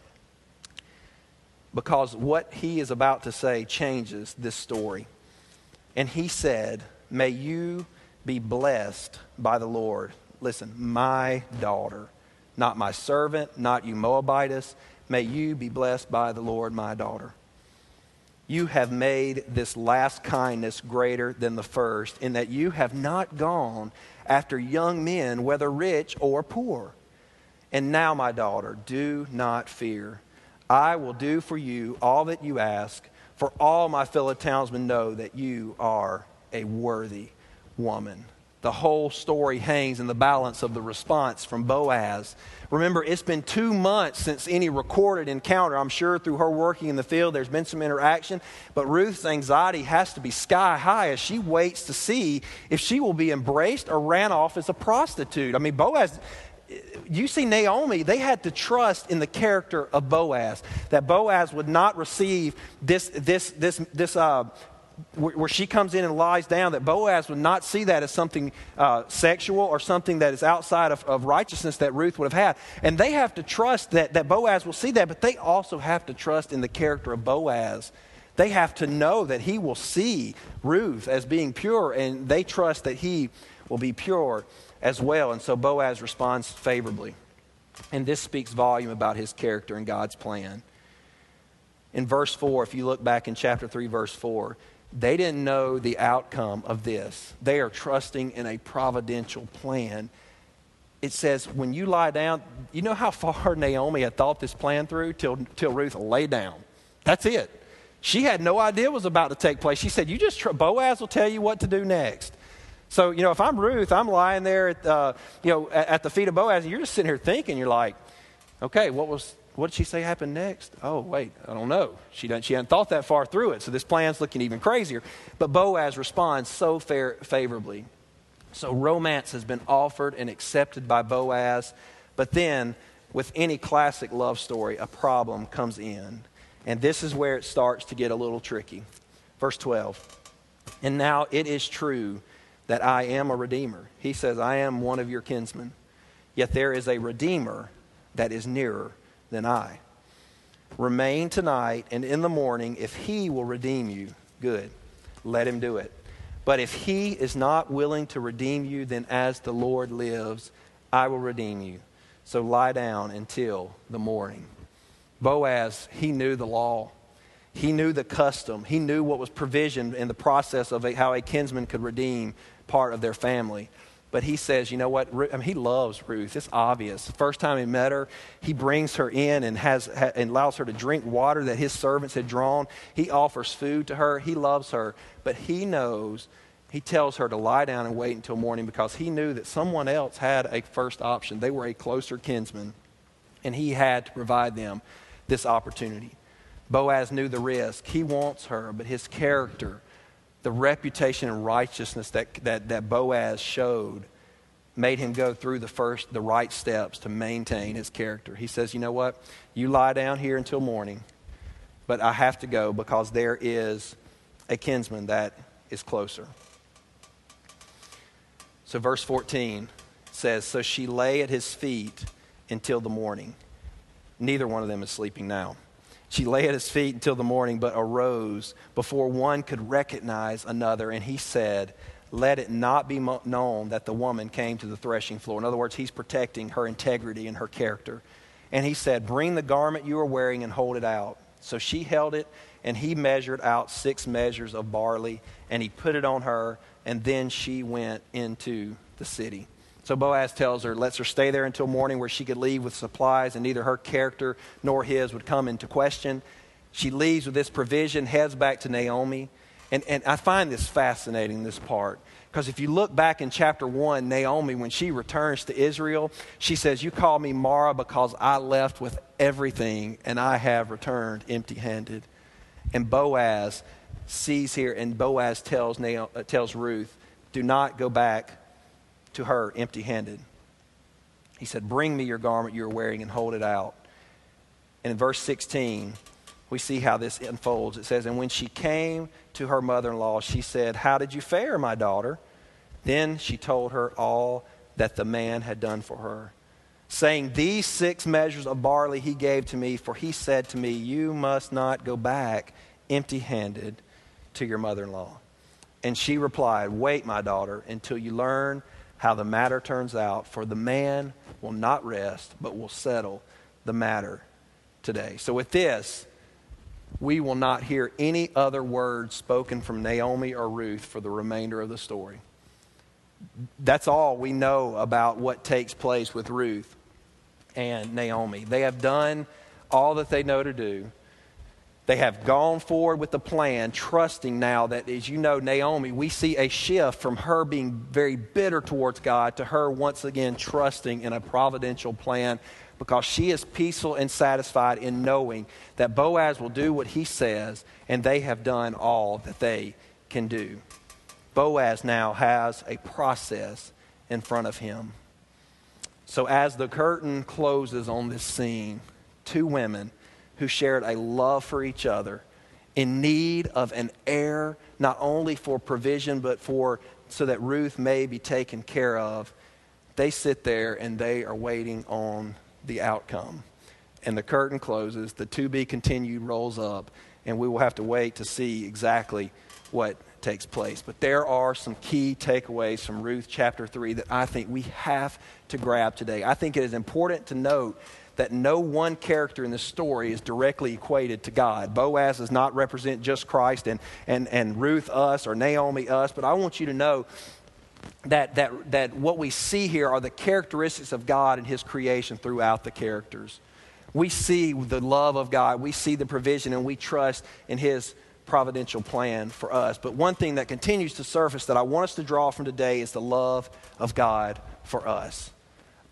Because what he is about to say changes this story. And he said, May you be blessed by the Lord. Listen, my daughter not my servant, not you Moabites. May you be blessed by the Lord, my daughter. You have made this last kindness greater than the first, in that you have not gone after young men, whether rich or poor. And now, my daughter, do not fear. I will do for you all that you ask, for all my fellow townsmen know that you are a worthy woman the whole story hangs in the balance of the response from Boaz. Remember, it's been two months since any recorded encounter. I'm sure through her working in the field, there's been some interaction, but Ruth's anxiety has to be sky high as she waits to see if she will be embraced or ran off as a prostitute. I mean, Boaz. You see, Naomi, they had to trust in the character of Boaz, that Boaz would not receive this, this, this, this uh, where she comes in and lies down, that Boaz would not see that as something uh, sexual or something that is outside of, of, righteousness that Ruth would have had. And they have to trust that, that Boaz will see that, but they also have to trust in the character of Boaz. They have to know that he will see Ruth as being pure, and they trust that he will be pure as well. And so Boaz responds favorably. And this speaks volume about his character and God's plan. In verse 4, if you look back in chapter 3, verse 4, they didn't know the outcome of this. They are trusting in a providential plan. It says, when you lie down, you know how far <laughs> Naomi had thought this plan through till, till Ruth lay down. That's it. She had no idea what was about to take place. She said, You just, tr- Boaz will tell you what to do next. So, you know, if I'm Ruth, I'm lying there at, uh, you know, at, at the feet of Boaz, and you're just sitting here thinking, you're like, okay, what was what did she say happened next? Oh, wait, I don't know. She, doesn't, she hadn't thought that far through it, so this plan's looking even crazier. But Boaz responds so fair, favorably. So romance has been offered and accepted by Boaz, but then, with any classic love story, a problem comes in. And this is where it starts to get a little tricky. Verse 12. And now it is true that I am a redeemer. He says, I am one of your kinsmen. Yet there is a redeemer that is nearer than I. Remain tonight, and in the morning, if he will redeem you, good. Let him do it. But if he is not willing to redeem you, then as the Lord lives, I will redeem you. So lie down until the morning. Boaz, he knew the law. He knew the custom. He knew what was provisioned in the process of a, how a kinsman could redeem part of their family. But he says, you know what? I mean, he loves Ruth. It's obvious. First time he met her, he brings her in and, has, and allows her to drink water that his servants had drawn. He offers food to her. He loves her. But he knows, he tells her to lie down and wait until morning because he knew that someone else had a first option. They were a closer kinsman, and he had to provide them this opportunity. Boaz knew the risk. He wants her, but his character the reputation and righteousness that, that, that Boaz showed made him go through the first, the right steps to maintain his character. He says, You know what? You lie down here until morning, but I have to go because there is a kinsman that is closer. So, verse 14 says, So she lay at his feet until the morning. Neither one of them is sleeping now. She lay at his feet until the morning, but arose before one could recognize another. And he said, Let it not be known that the woman came to the threshing floor. In other words, he's protecting her integrity and her character. And he said, Bring the garment you are wearing and hold it out. So she held it, and he measured out six measures of barley, and he put it on her, and then she went into the city. So Boaz tells her, lets her stay there until morning where she could leave with supplies, and neither her character nor his would come into question. She leaves with this provision, heads back to Naomi. And, and I find this fascinating, this part. Because if you look back in chapter 1, Naomi, when she returns to Israel, she says, You call me Mara because I left with everything and I have returned empty handed. And Boaz sees here, and Boaz tells, Naomi, uh, tells Ruth, Do not go back to her empty handed. He said, Bring me your garment you are wearing and hold it out. And in verse 16, we see how this unfolds. It says, And when she came to her mother in law, she said, How did you fare, my daughter? Then she told her all that the man had done for her, saying, These six measures of barley he gave to me, for he said to me, You must not go back empty handed to your mother in law. And she replied, Wait, my daughter, until you learn how the matter turns out, for the man will not rest, but will settle the matter today. So, with this, we will not hear any other words spoken from Naomi or Ruth for the remainder of the story. That's all we know about what takes place with Ruth and Naomi. They have done all that they know to do. They have gone forward with the plan, trusting now that, as you know, Naomi, we see a shift from her being very bitter towards God to her once again trusting in a providential plan because she is peaceful and satisfied in knowing that Boaz will do what he says and they have done all that they can do. Boaz now has a process in front of him. So, as the curtain closes on this scene, two women who shared a love for each other, in need of an heir, not only for provision, but for so that Ruth may be taken care of, they sit there and they are waiting on the outcome. And the curtain closes, the to be continued rolls up, and we will have to wait to see exactly what takes place. But there are some key takeaways from Ruth chapter 3 that I think we have to grab today. I think it is important to note that no one character in the story is directly equated to God. Boaz does not represent just Christ and, and, and Ruth us or Naomi us, but I want you to know that, that, that what we see here are the characteristics of God and His creation throughout the characters. We see the love of God, we see the provision, and we trust in His providential plan for us. But one thing that continues to surface that I want us to draw from today is the love of God for us.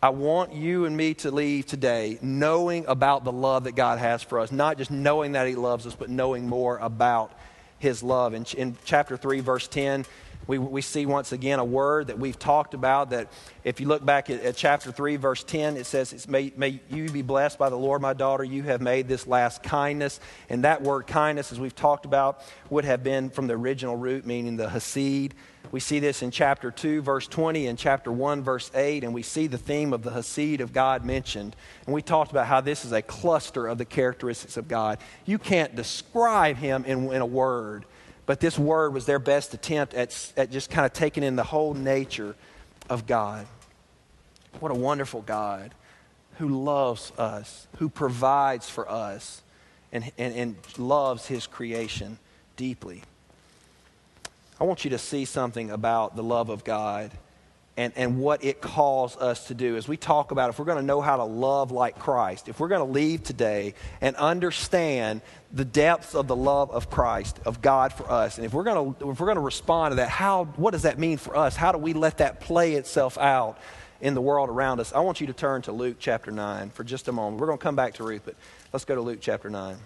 I want you and me to leave today knowing about the love that God has for us, not just knowing that He loves us, but knowing more about His love. In, in chapter 3, verse 10, we, we see once again a word that we've talked about that if you look back at, at chapter 3, verse 10, it says, may, may you be blessed by the Lord, my daughter. You have made this last kindness. And that word kindness, as we've talked about, would have been from the original root, meaning the Hesed. We see this in chapter 2, verse 20, and chapter 1, verse 8, and we see the theme of the Hesed of God mentioned. And we talked about how this is a cluster of the characteristics of God. You can't describe him in, in a word. But this word was their best attempt at, at just kind of taking in the whole nature of God. What a wonderful God who loves us, who provides for us, and, and, and loves his creation deeply. I want you to see something about the love of God and, and what it calls us to do. As we talk about, if we're going to know how to love like Christ, if we're going to leave today and understand the depths of the love of Christ, of God for us, and if we're going to, if we're going to respond to that, how, what does that mean for us? How do we let that play itself out in the world around us? I want you to turn to Luke chapter 9 for just a moment. We're going to come back to Ruth, but let's go to Luke chapter 9.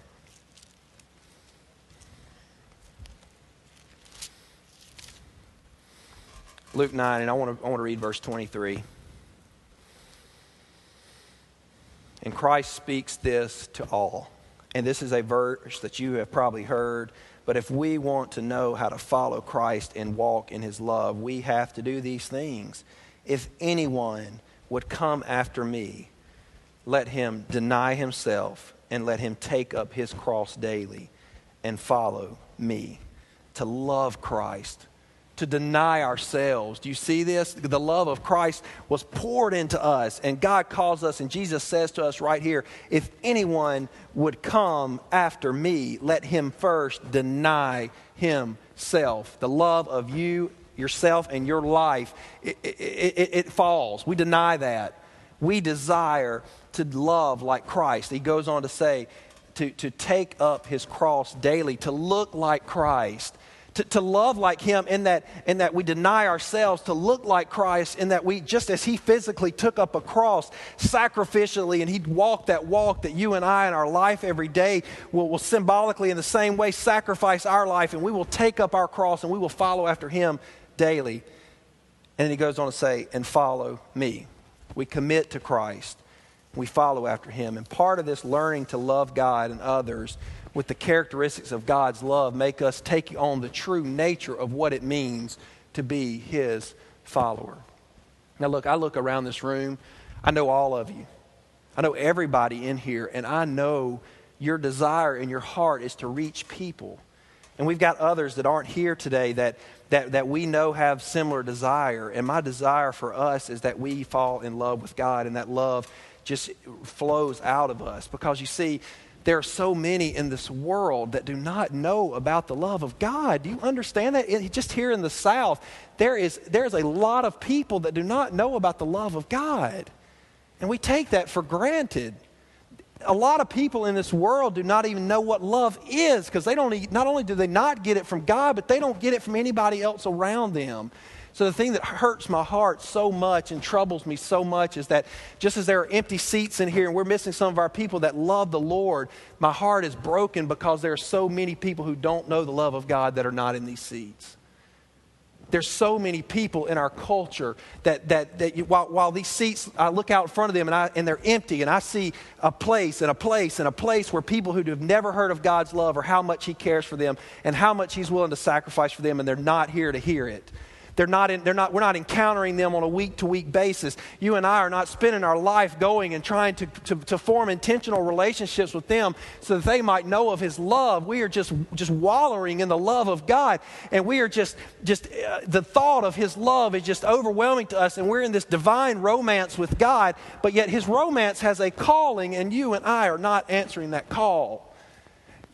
Luke 9, and I want to, I want to read verse 23. And Christ speaks this to all. And this is a verse that you have probably heard. But if we want to know how to follow Christ and walk in his love, we have to do these things. If anyone would come after me, let him deny himself and let him take up his cross daily and follow me. To love Christ to deny ourselves. Do you see this? The love of Christ was poured into us, and God calls us, and Jesus says to us right here if anyone would come after me, let him first deny himself. The love of you, yourself, and your life, it, it, it, it falls. We deny that. We desire to love like Christ. He goes on to say, to, to take up his cross daily, to look like Christ to, to love like him in that, in that we deny ourselves, to look like Christ in that we, just as he physically took up a cross sacrificially and he walked that walk that you and I in our life every day will, will symbolically in the same way sacrifice our life and we will take up our cross and we will follow after him daily. And he goes on to say, and follow me. We commit to Christ. We follow after him. And part of this learning to love God and others with the characteristics of God's love make us take on the true nature of what it means to be His follower. Now, look, I look around this room, I know all of you, I know everybody in here, and I know your desire in your heart is to reach people. And we've got others that aren't here today that, that, that we know have similar desire. And my desire for us is that we fall in love with God and that love just flows out of us. Because you see, there are so many in this world that do not know about the love of God. Do you understand that? Just here in the South, there is there's a lot of people that do not know about the love of God. And we take that for granted. A lot of people in this world do not even know what love is because they don't not only do they not get it from God, but they don't get it from anybody else around them. So, the thing that hurts my heart so much and troubles me so much is that just as there are empty seats in here and we're missing some of our people that love the Lord, my heart is broken because there are so many people who don't know the love of God that are not in these seats. There's so many people in our culture that, that, that you, while, while these seats, I look out in front of them and, I, and they're empty, and I see a place and a place and a place where people who have never heard of God's love or how much He cares for them and how much He's willing to sacrifice for them, and they're not here to hear it. They're not in, they're not, we're not encountering them on a week to week basis. You and I are not spending our life going and trying to, to, to, form intentional relationships with them so that they might know of His love. We are just, just wallowing in the love of God. And we are just, just uh, the thought of His love is just overwhelming to us. And we're in this divine romance with God, but yet His romance has a calling, and you and I are not answering that call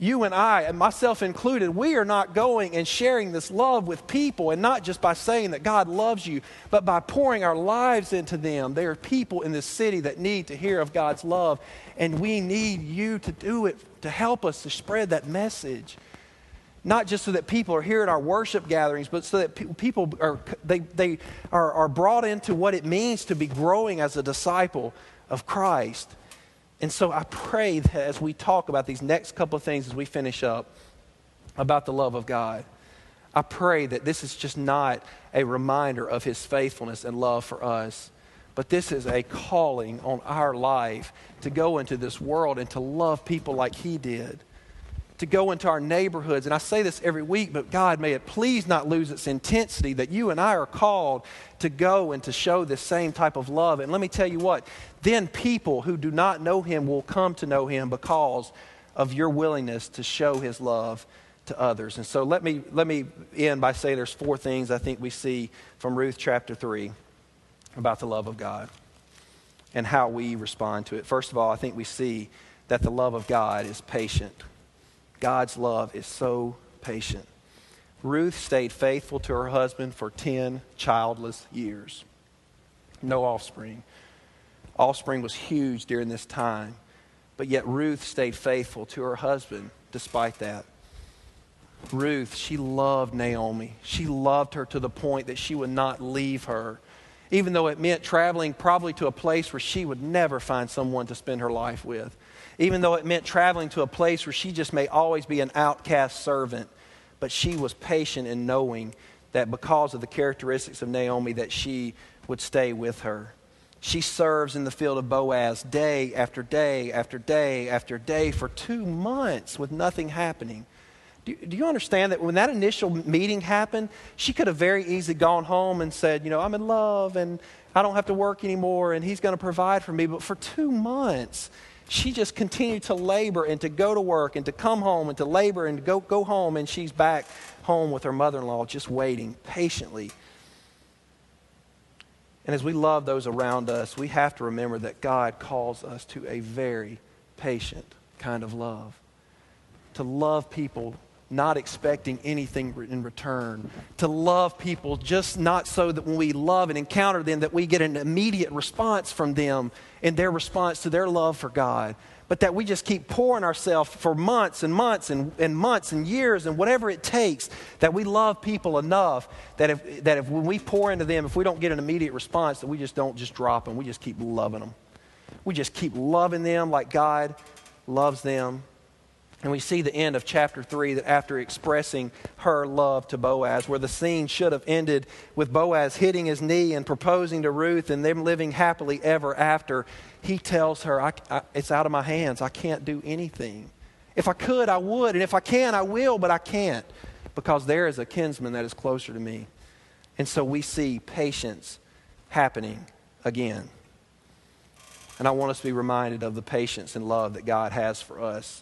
you and I, and myself included, we are not going and sharing this love with people, and not just by saying that God loves you, but by pouring our lives into them. There are people in this city that need to hear of God's love, and we need you to do it to help us to spread that message. Not just so that people are here at our worship gatherings, but so that people are, they, they are, are brought into what it means to be growing as a disciple of Christ. And so I pray that as we talk about these next couple of things as we finish up about the love of God, I pray that this is just not a reminder of his faithfulness and love for us, but this is a calling on our life to go into this world and to love people like he did to go into our neighborhoods. And I say this every week, but God, may it please not lose its intensity that you and I are called to go and to show this same type of love. And let me tell you what, then people who do not know Him will come to know Him because of your willingness to show His love to others. And so let me, let me end by saying there's four things I think we see from Ruth chapter 3 about the love of God and how we respond to it. First of all, I think we see that the love of God is patient. God's love is so patient. Ruth stayed faithful to her husband for 10 childless years. No offspring. Offspring was huge during this time, but yet Ruth stayed faithful to her husband despite that. Ruth, she loved Naomi. She loved her to the point that she would not leave her, even though it meant traveling probably to a place where she would never find someone to spend her life with even though it meant traveling to a place where she just may always be an outcast servant. But she was patient in knowing that because of the characteristics of Naomi that she would stay with her. She serves in the field of Boaz day after day after day after day for two months with nothing happening. Do, do you understand that when that initial meeting happened, she could have very easily gone home and said, You know, I'm in love and I don't have to work anymore and he's going to provide for me. But for two months, she just continued to labor and to go to work and to come home and to labor and to go, go home, and she's back home with her mother in law, just waiting patiently. And as we love those around us, we have to remember that God calls us to a very patient kind of love. To love people not expecting anything in return. To love people just not so that when we love and encounter them that we get an immediate response from them in their response to their love for God, but that we just keep pouring ourselves for months and months and, and months and years and whatever it takes, that we love people enough that if, that if when we pour into them, if we don't get an immediate response, that we just don't just drop them, we just keep loving them. We just keep loving them like God loves them and we see the end of chapter 3 that after expressing her love to Boaz, where the scene should have ended with Boaz hitting his knee and proposing to Ruth and them living happily ever after, he tells her, I, I, It's out of my hands. I can't do anything. If I could, I would. And if I can, I will, but I can't because there is a kinsman that is closer to me. And so we see patience happening again. And I want us to be reminded of the patience and love that God has for us.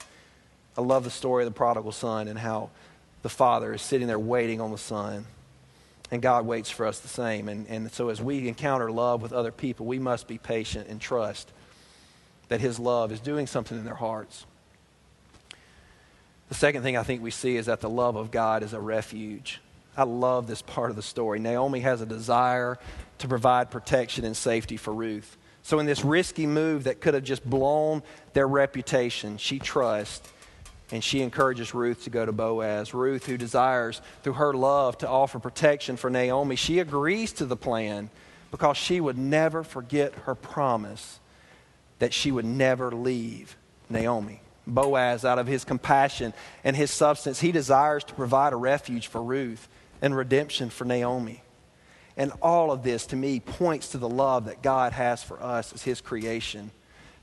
I love the story of the prodigal son and how the father is sitting there waiting on the son. And God waits for us the same. And, and so as we encounter love with other people, we must be patient and trust that his love is doing something in their hearts. The second thing I think we see is that the love of God is a refuge. I love this part of the story. Naomi has a desire to provide protection and safety for Ruth. So, in this risky move that could have just blown their reputation, she trusts and she encourages Ruth to go to Boaz. Ruth, who desires through her love to offer protection for Naomi, she agrees to the plan because she would never forget her promise that she would never leave Naomi. Boaz, out of his compassion and his substance, he desires to provide a refuge for Ruth and redemption for Naomi. And all of this, to me, points to the love that God has for us as his creation,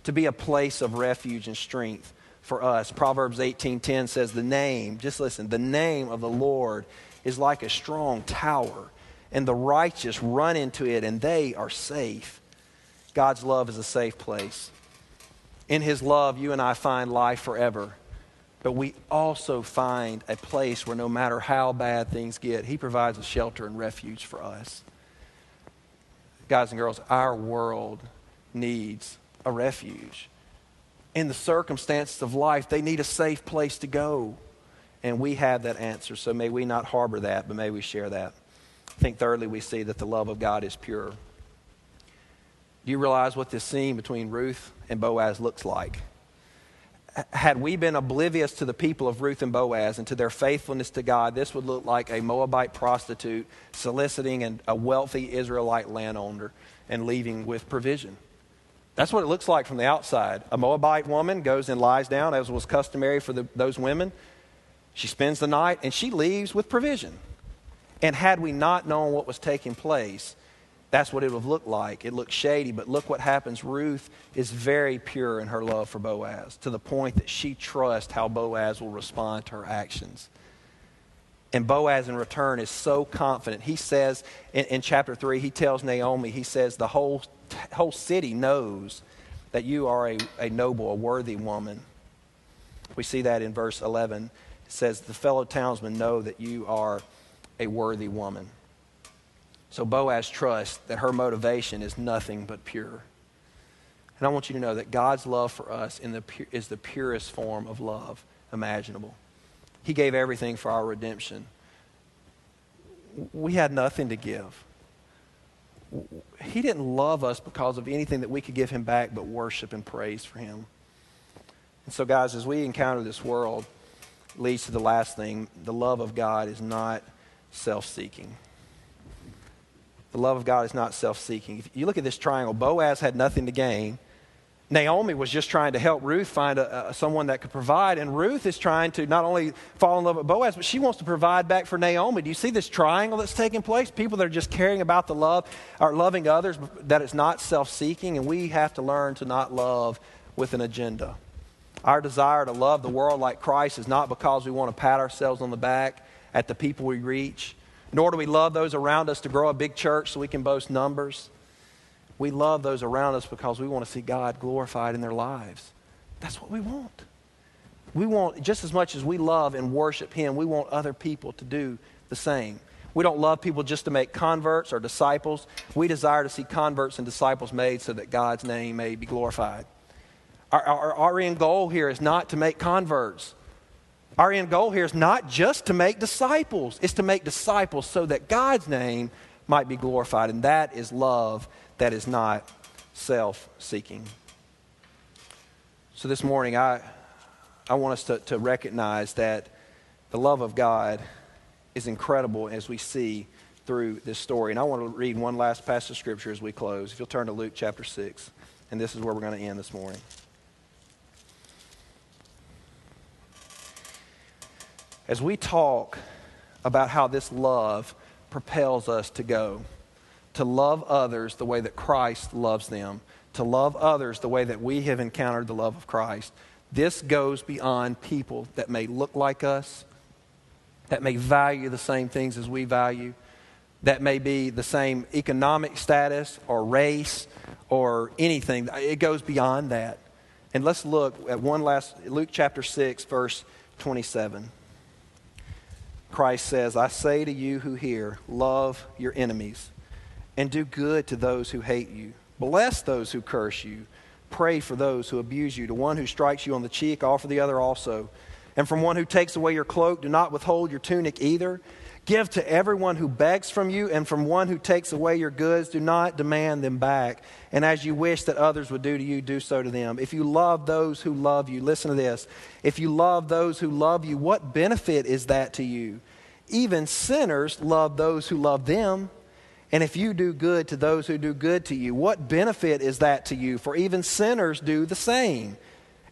to be a place of refuge and strength for us. Proverbs 18:10 says the name, just listen, the name of the Lord is like a strong tower, and the righteous run into it and they are safe. God's love is a safe place. In his love, you and I find life forever. But we also find a place where no matter how bad things get, he provides a shelter and refuge for us. Guys and girls, our world needs a refuge in the circumstances of life, they need a safe place to go. And we have that answer. So may we not harbor that, but may we share that. I think, thirdly, we see that the love of God is pure. Do you realize what this scene between Ruth and Boaz looks like? Had we been oblivious to the people of Ruth and Boaz and to their faithfulness to God, this would look like a Moabite prostitute soliciting a wealthy Israelite landowner and leaving with provision. That's what it looks like from the outside. A Moabite woman goes and lies down, as was customary for the, those women. She spends the night and she leaves with provision. And had we not known what was taking place, that's what it would have looked like. It looked shady, but look what happens. Ruth is very pure in her love for Boaz to the point that she trusts how Boaz will respond to her actions. And Boaz, in return, is so confident. He says in, in chapter 3, he tells Naomi, he says, the whole whole city knows that you are a, a noble, a worthy woman. We see that in verse 11. It says, The fellow townsmen know that you are a worthy woman. So Boaz trusts that her motivation is nothing but pure. And I want you to know that God's love for us the is the purest form of love imaginable. He gave everything for our redemption. We had nothing to give he didn't love us because of anything that we could give him back but worship and praise for him. And so, guys, as we encounter this world, leads to the last thing the love of God is not self seeking. The love of God is not self seeking. If you look at this triangle, Boaz had nothing to gain, Naomi was just trying to help Ruth find a, a, someone that could provide, and Ruth is trying to not only fall in love with Boaz, but she wants to provide back for Naomi. Do you see this triangle that's taking place? People that are just caring about the love, are loving others, that it's not self seeking, and we have to learn to not love with an agenda. Our desire to love the world like Christ is not because we want to pat ourselves on the back at the people we reach, nor do we love those around us to grow a big church so we can boast numbers. We love those around us because we want to see God glorified in their lives. That's what we want. We want, just as much as we love and worship Him, we want other people to do the same. We don't love people just to make converts or disciples. We desire to see converts and disciples made so that God's name may be glorified. Our, our, our end goal here is not to make converts. Our end goal here is not just to make disciples, it's to make disciples so that God's name might be glorified. And that is love that is not self seeking. So this morning, I, I want us to, to recognize that the love of God is incredible as we see through this story. And I want to read one last passage of Scripture as we close. If you'll turn to Luke chapter 6, and this is where we're going to end this morning. As we talk about how this love propels us to go, to love others the way that Christ loves them, to love others the way that we have encountered the love of Christ. This goes beyond people that may look like us, that may value the same things as we value, that may be the same economic status or race or anything. It goes beyond that. And let's look at one last, Luke chapter 6, verse 27. Christ says, I say to you who hear, love your enemies and do good to those who hate you. Bless those who curse you. pray for those who abuse you. To one who strikes you on the cheek, offer the other also. And from one who takes away your cloak, do not withhold your tunic either. Give to everyone who begs from you, and from one who takes away your goods, do not demand them back. And as you wish that others would do to you, do so to them. If you love those who love you, listen to this. If you love those who love you, what benefit is that to you? Even sinners love those who love them. And if you do good to those who do good to you, what benefit is that to you? For even sinners do the same.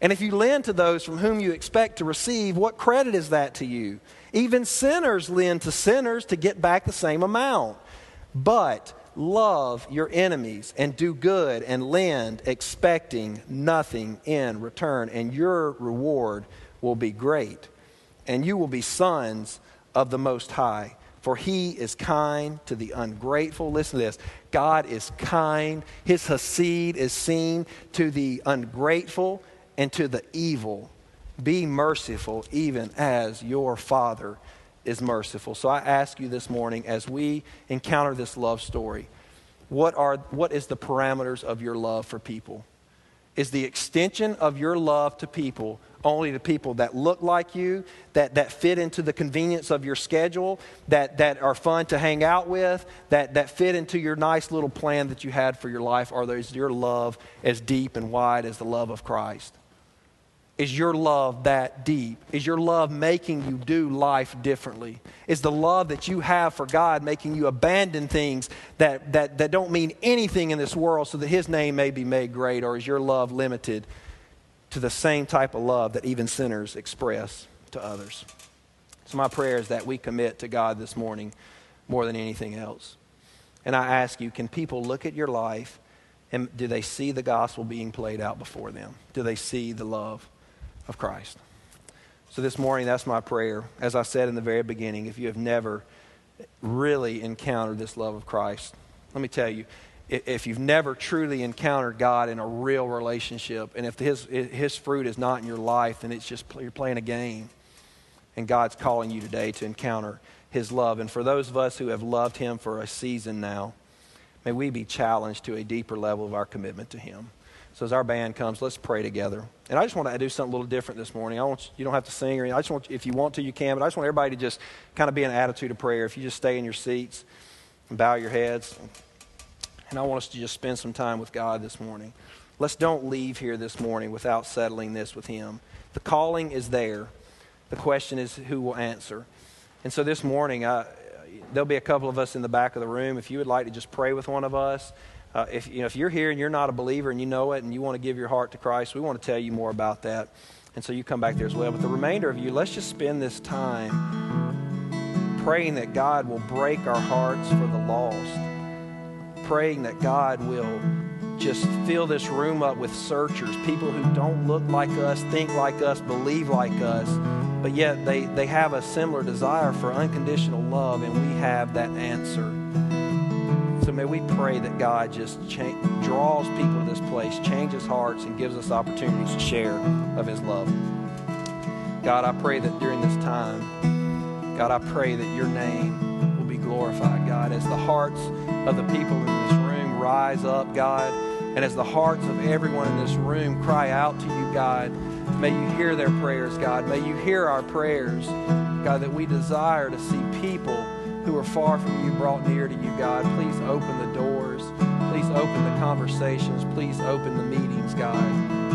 And if you lend to those from whom you expect to receive, what credit is that to you? Even sinners lend to sinners to get back the same amount. But love your enemies and do good and lend, expecting nothing in return, and your reward will be great. And you will be sons of the Most High. For he is kind to the ungrateful. Listen to this God is kind. His Hesed is seen to the ungrateful and to the evil. Be merciful, even as your Father is merciful. So I ask you this morning, as we encounter this love story, what, are, what is the parameters of your love for people? Is the extension of your love to people only to people that look like you, that, that fit into the convenience of your schedule, that, that are fun to hang out with, that, that fit into your nice little plan that you had for your life? Or is your love as deep and wide as the love of Christ? Is your love that deep? Is your love making you do life differently? Is the love that you have for God making you abandon things that, that, that don't mean anything in this world so that His name may be made great? Or is your love limited to the same type of love that even sinners express to others? So, my prayer is that we commit to God this morning more than anything else. And I ask you, can people look at your life and do they see the gospel being played out before them? Do they see the love? of Christ. So this morning, that's my prayer. As I said in the very beginning, if you have never really encountered this love of Christ, let me tell you, if you've never truly encountered God in a real relationship, and if his, his fruit is not in your life, then it's just you're playing a game. And God's calling you today to encounter his love. And for those of us who have loved him for a season now, may we be challenged to a deeper level of our commitment to him. So as our band comes, let's pray together. And I just want to do something a little different this morning. I want you, don't have to sing or anything. I just want if you want to, you can. But I just want everybody to just kind of be in an attitude of prayer. If you just stay in your seats and bow your heads, and I want us to just spend some time with God this morning. Let's don't leave here this morning without settling this with Him. The calling is there. The question is who will answer. And so this morning, there'll be a couple of us in the back of the room. If you would like to just pray with one of us. Uh, if, you know, if you're here and you're not a believer and you know it and you want to give your heart to Christ, we want to tell you more about that. And so you come back there as well. But the remainder of you, let's just spend this time praying that God will break our hearts for the lost, praying that God will just fill this room up with searchers, people who don't look like us, think like us, believe like us, but yet they, they have a similar desire for unconditional love, and we have that answer. So may we pray that God just cha- draws people to this place, changes hearts, and gives us opportunities to share of His love. God, I pray that during this time, God, I pray that your name will be glorified, God, as the hearts of the people in this room rise up, God, and as the hearts of everyone in this room cry out to you, God, may you hear their prayers, God. May you hear our prayers, God, that we desire to see people who are far from you brought near to you, God. Please open the doors. Please open the conversations. Please open the meetings, God,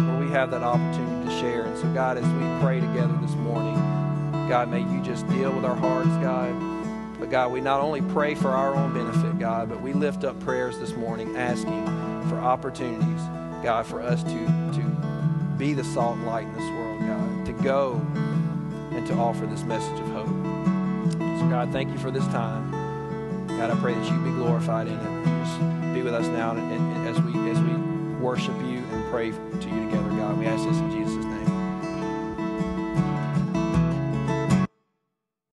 where we have that opportunity to share. And so, God, as we pray together this morning, God, may you just deal with our hearts, God. But God, we not only pray for our own benefit, God, but we lift up prayers this morning asking for opportunities, God, for us to, to be the salt and light in this world, God, to go and to offer this message of hope. So, God, thank you for this time. God, I pray that you be glorified in it. Just be with us now and, and, and as we as we worship you and pray to you together, God. We ask this in Jesus'